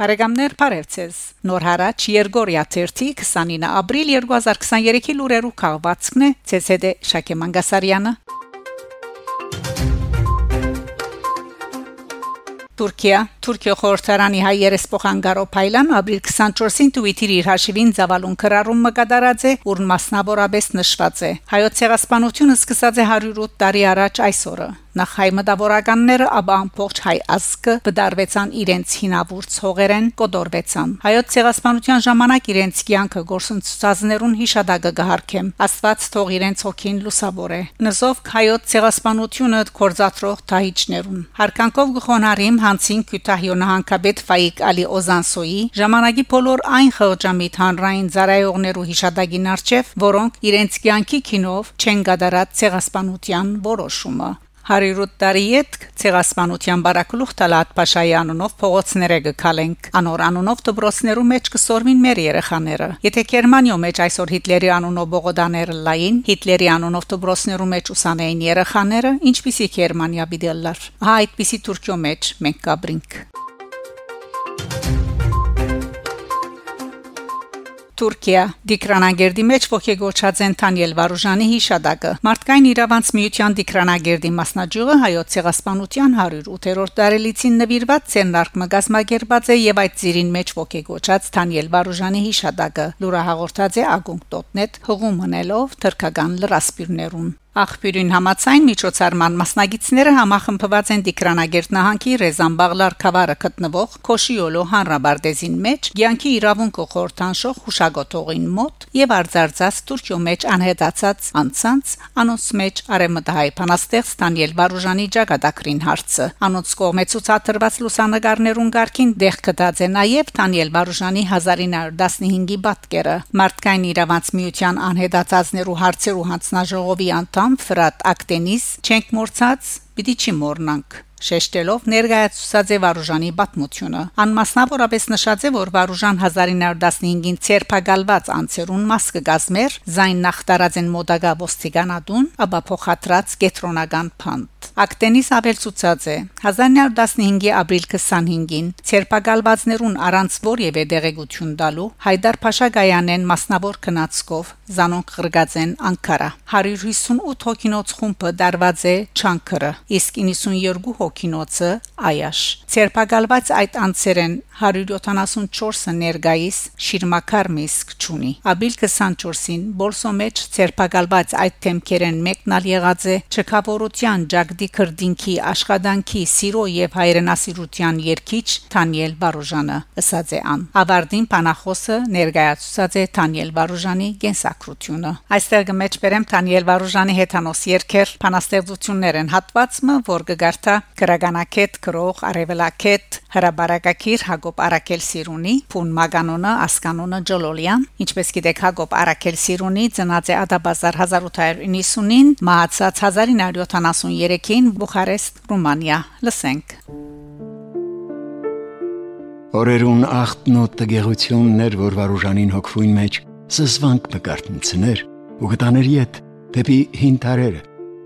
Բարեկամներ Փարեվցես Նոր հարաճ Երգորիա 29 ապրիլ 2023-ի լուրերու քաղվածքն է ՑՍԴ Շակե Մանգասարյանը Թուրքիա Թուրքիա խորհրդարանի հայ երեսփոխան Գարոփայլան ապրիլ 24-ին Twitter-ի իր հաշիվին զավալուն քրարում մկադարած է, որ մասնավորապես նշված է. Հայոց ցեղասպանությունը սկսած է 108 տարի առաջ այսօրը Նախ հայ մտավորականները ապա ամբողջ հայ ազգը բդարվեցան իրենց հինավուրց հողերեն կոդորվեցան հայոց ցեղասպանության ժամանակ իրենց կյանքը գործընծածներուն հիշադակը գահարքեմ աստված թող իրենց հոգին լուսավորե նզով հայոց ցեղասպանությունը կորզատրող թահիճներուն հարկանքով գխոնարիմ հանցին քյութահյոնը հանկաբեդ ֆայիկ ալի օզանսոյի ժամանակի բոլոր այն խղճամիտ հանրային ծարայողներու հիշադակին արչև որոնք իրենց կյանքի քինով չեն գդարած ցեղասպանության որոշումը 108 տարի յետ ցեղասպանության բարակլուխ Տալատ Փաշայի անունով փողոցները գկալենք անոր անունով դբրոցներու մեջ կսորվին մեր երեխաները եթե Գերմանիո մեջ այսօր Հիտլերի անունով բողոդաներ լային Հիտլերի անունով դբրոցներու մեջ ուսանեին երեխաները ինչպիսի Գերմանիա բիդելլար հա այդպիսի Թուրքիո մեջ մենք կաբրինք Թուրքիա Դիկրանագերդի մեջ ողեգոչած են Թանիել Վարուժանի հիշադակը Մարտկային իրավանց միության Դիկրանագերդի մասնաճյուղը հայոց ցեղասպանության 108-րդ տարելիցին նվիրված ցերնարկ մգազմագերբած է եւ այդ ծիրին մեջ ողեգոչած Թանիել Վարուժանի հիշադակը լուրը հաղորդած է ագունք.net հողում մնելով թրկական լրասպիրներուն Աղբյուրին համացայն միջոցառման մասնագետները համախմբված են Դիկրանագերտ նահանգի Ռեզանբաղլար խավարը գտնվող Քոշիոլո հանրաբարդեզին մեջ, Գյանքի իրավունքը խորթանշող հուշագոտողին մոտ եւ արձարծած Թուրքիո մեջ անհետացած անցած անոնց մեջ արեմտահայ փանաստեղծ Դանիել Վարուժանի ճակատագրին հարցը անոնց կողմից ցուցադրված լուսանգարներուն ղարքին դեղ կդած է նաեւ Դանիել Վարուժանի 1915-ի պատկերը Մարտկային իրավանց միության անհետացածներու հարցերու հանձնաժողովի անդամ անդամ Ֆրատ Ակտենիս չենք մորցած, պիտի չի մորնանք շեշտելով ներկայացուցած է Վարուժանի պատմությունը։ Անմասնավորապես նշած է, որ Վարուժան 1915-ին ցերփակալված անցերուն մաս կգազմեր զայն նախտարած են մոդագա ոստիկանադուն, ապա փոխադրած կետրոնական փանդ։ Ակտենիս ավելցուցած է 1915-ի ապրիլ 25-ին ցերպակալվածներուն առանց որևէ դեղեցություն տալու Հայդար Փաշա Գայանեն մասնավոր քնածկով զանոնք ղրգածեն Անկարա 158 հոգինոց խումբը դարված է Չանկրը իսկ 92 հոգինոցը Այաշ ցերպակալված այդ անձերեն 174-ը ներգայիս շիրմակար միսկ ճունի ապրիլ 24-ին բոլսո մեջ ցերպակալված այդ թեմքերեն մեկնալ եղած է չկավորության ջագդի քրդինքի աշխատանքի սիրո եւ հայրենասիրության երկիչ Թանիել Բարոժանը ըսած է ան ավարտին փանախոսը ներկայացուցած է Թանիել Բարոժանի գենսակրությունը այստեղ գմեջ բերեմ Թանիել Բարոժանի հետանոս երկեր փանաստեղծություններ են հատվածը որ կգարտա քրագանակետ քրող արևելակետ հրաբարակակիր Հակոբ Արաքել Սիրունի փուն մագանոնը ասկանոնը Ջոլոլյան ինչպես գիտեք Հակոբ Արաքել Սիրունի ծնած է Ադաբազար 1890-ին մահացած 1973-ին Բուխարեստ Ռումանիա լսենք Օրերուն ախտն ու տգեղություններ որ վարուժանին հոգվույն մեջ սզվանք նկարտնցներ ու գտաներ իդ դեպի հին տարերը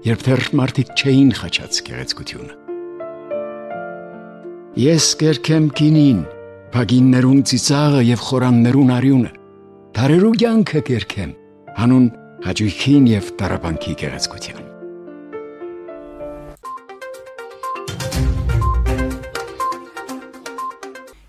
երբ դեռ մարդիկ չէին խաչած գեղեցկությունը Ես կերքեմ քինին, փագիններուն ծիծաղը եւ խորաններուն արյունը։ Թարերու կյանքը կերքեմ, հանուն հաջույքին եւ տարապանքի գեղեցկության։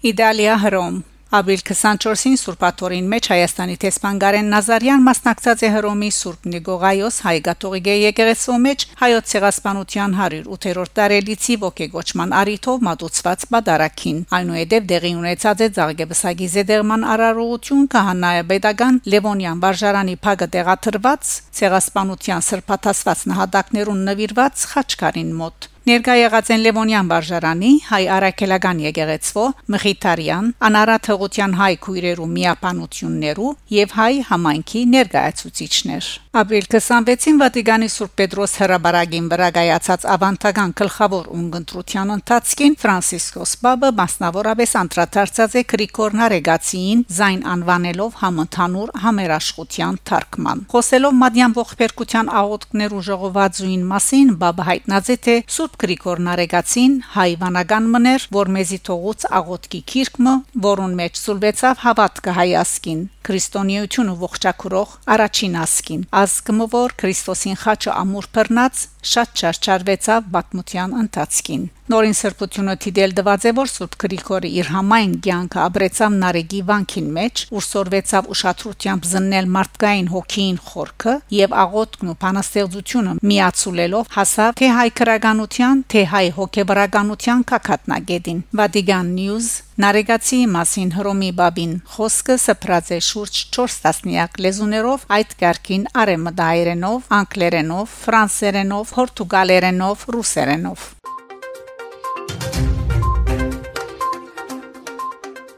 Իտալիա հռոմ Ապրիլ 24-ին Սուրբաթորին մեջ Հայաստանի տեսփան Գարեն Նազարյան մասնակցած է Հռոմի Սուրբ Նիկողայոս հայ-կաթողիկե եկեղեցու մեջ հայոց ցեղասպանության 108-րդ տարելիցի ողեգոճման արիթով մատուցված բադարակին այնուհետև դեղի ունեցած է Զարգեբսագի Զեդերման արարողություն քահանայապետական Լևոնյան վարժարանի փագը տեղաթրված ցեղասպանության սրբաթասված նահատակներուն նվիրված խաչքարին մոտ Ներկայ եղած են Լևոնյան վարժարանի, հայ արաքելական եկեղեցվո, Մխիթարյան, Անարատ հղության հայ քույրերու միապանություններու եւ հայ համայնքի ներկայացուցիչներ։ Ապրիլ 26-ին Վատիկանի Սուրբ Պետրոս հրաբարագին վրա գայացած ավանդական գլխավոր ունգընտրության ընթացքին Ֆրանցիսկոս Պապը մասնավորապես անդրադարձած է Գրիգոր Նարեգացիին զայն անվանելով համընդհանուր համերաշխության թարգման։ Խոսելով Մադյան ողբերգության աղոթքներու ժողովածուին մասին Պապը հայտնած է թե Սուրբ Գրիգոր Նարեգացին հայվանական մներ, որ մեզի թողուց աղոտքի քիրկմը, որուն մեջ սուլվեցավ հավատքը հայասկին, քրիստոնեությունը ողջակուրող առաջին ասկին, ազգը որ Քրիստոսին խաչը ամուր բռնած շատ չարչարվեցավ բացմության ընթացքին։ Նորին սրբությունը դիդել դված է որ Սուրբ Գրիգորը իր համայն կյանքը ապրեցավ Նարեգի վանքին մեջ, ուր սորվեցավ ուշադրությամբ զննել մարդկային հոգին խորքը եւ աղոթքն ու բանաստեղծությունը միացուլելով հասավ թե հայ քրագանության, թե հայ հոգեբարականության կակատնագետին։ Vatican News Նարեգացի մասին Հռոմի Բաբին խոսքը սփռած է շուրջ 4 տասնյակ լեզուներով այդ կարգին արեմդայերենով, անգլերենով, ֆրանսերենով, պորտուգալերենով, ռուսերենով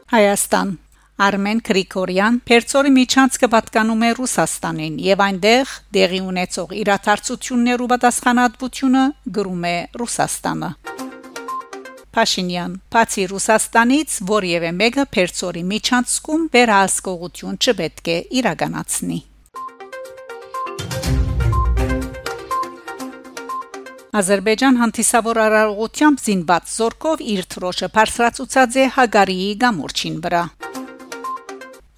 Հայաստան. Արմեն Գրիգորյան Պերցորի միջանցքը պատկանում է Ռուսաստանին եւ այնտեղ դեղի ունեցող իրադարձություններու պատասխանատվությունը գրում է Ռուսաստանը Փաշինյան. Բացի Ռուսաստանից որևէ մեկը Պերցորի միջանցքում վերահսկողություն չպետք է իրականացնի Ադրբեջան հանդիսավոր արարողությամբ զինված զորքով իր թրոշը բարձրացուցած է Հագարիի գամուրջին վրա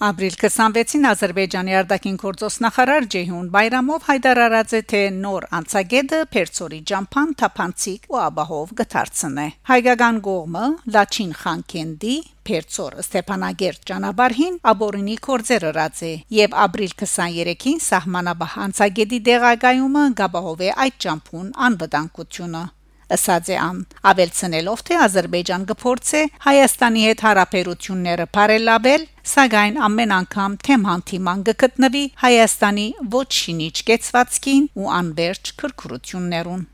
Ապրիլ 26-ին Ադրբեջանի արտաքին գործոս նախարար Ջեհուն Բայրամով հայտարարած է թե նոր անցագետը Պերցորի ջամփան թափանցիկ ու աբահով գթարցնե։ Հայկական գողմը Լաչին Խանկենդի Պերցոր Ստեփանագերտ ճանապարհին աբորինի կորձերը ռած է եւ ապրիլ 23-ին սահմանաբահ անցագետի դեղագայումը գաբահով է այդ ջամփուն անվտանգությունը ըսած է ան ավելցնելով թե Ադրբեջան կփորձե Հայաստանի հետ հարաբերությունները բարելավել սակայն ամեն անգամ թեմ հանդիման կգտնվի Հայաստանի ոչ շինիչ կեցվածքին ու անverջ քրքրություններուն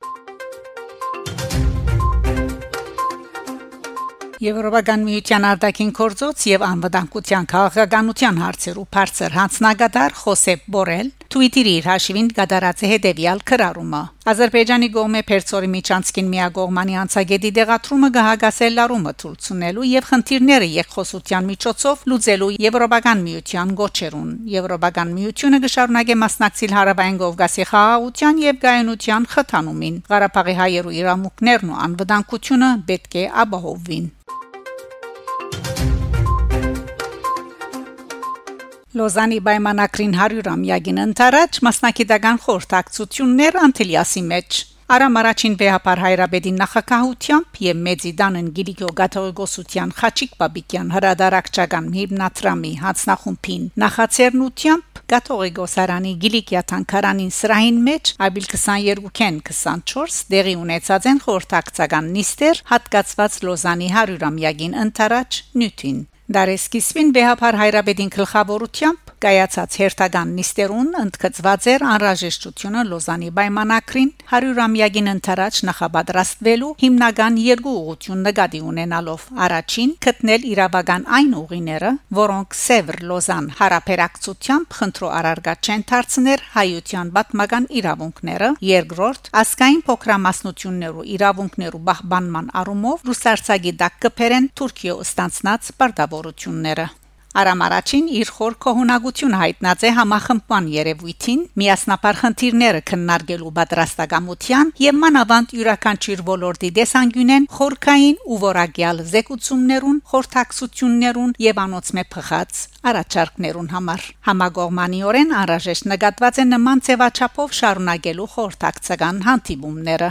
Եվրոպական միության արտաքին կորձոց եւ անվտանգության քաղաքականության հարցերու բարձր հանձնագետար Խոսեփ Բորել Twitter-ի իր հաշիվին գդարած է հետեւյալ քրարումը. Ադրբեջանի գոմե Պերցորի միջանցքին միագողմանի անցագետի դեղատրումը գահագասել լարումը ցույցնելու եւ խնդիրները երկխոսության միջոցով լուծելու Եվրոպական միության գոչերուն Եվրոպական միությունը կշարունակե մասնակցել հարավային Կովկասի խաղաղության եւ գայունության խթանումին Ղարաբաղի հայերու իրավունքներն ու անվտանգությունը պետք է ապահովվին Լոզանի պայմանագրին 100-ամյակին ընթരാճ մասնակիտական խորհրդակցություններ Անտիլիասի մեջ Արամ առաջին վեհապար հայրաբեդին նախակահությամբ եւ Մեծիդանն Գիլիգո Գաթողիկոսության Խաչիկ Բաբիկյան հրադարակչական հիմնադրամի հանձնախումբին նախաձեռնությամբ Գաթողիկոսարանի Գիլիկիա Թանկարանին սրահին մեջ ապրիլ 22-ին 24 դեղի ունեցած են խորհրդակցական նիստեր հատկացված Լոզանի 100-ամյակին ընթരാճ նյութին Դարեսկիսվին վեհապար հայրաբեդին գլխավորությամբ կայացած հերթական նիստերուն ընդգծված էր անհրաժեշտությունը Լոզանի պայմանագրին 100-ամյակին ընթരാճ նախապատրաստվելու հիմնական երկու ուղղություն նկատի ունենալով. Առաջին գտնել իրավական այն ուղիները, որոնք Սևր Լոզան հարաբերակցությամբ խնդրո արարգատ չեն դարձներ հայության պատմական իրավունքները, երկրորդ ասկային փոքրամասնություններու իրավունքներու բահբանման առումով ռուսարցագի դակ կփերեն Թուրքիո ստանցնած պարտավորությունները Արամ առաջին իր խոր կողունակությունը հայտնած է համախմբման երևույթին, միասնապար խնդիրները քննարկելու պատրաստակամության եւ մանավանդ յուրաքանչյուր ոլորտի դեսանգյունեն խորքային ու որակյալ զեկուցումներուն, խորթակցություններուն եւ անոցմե փխած առաջարկներուն համար։ Համագողմանիորեն անհրաժեշտ նկատված է նման ծավաչափով շարունակելու խորթակցական հանդիպումները։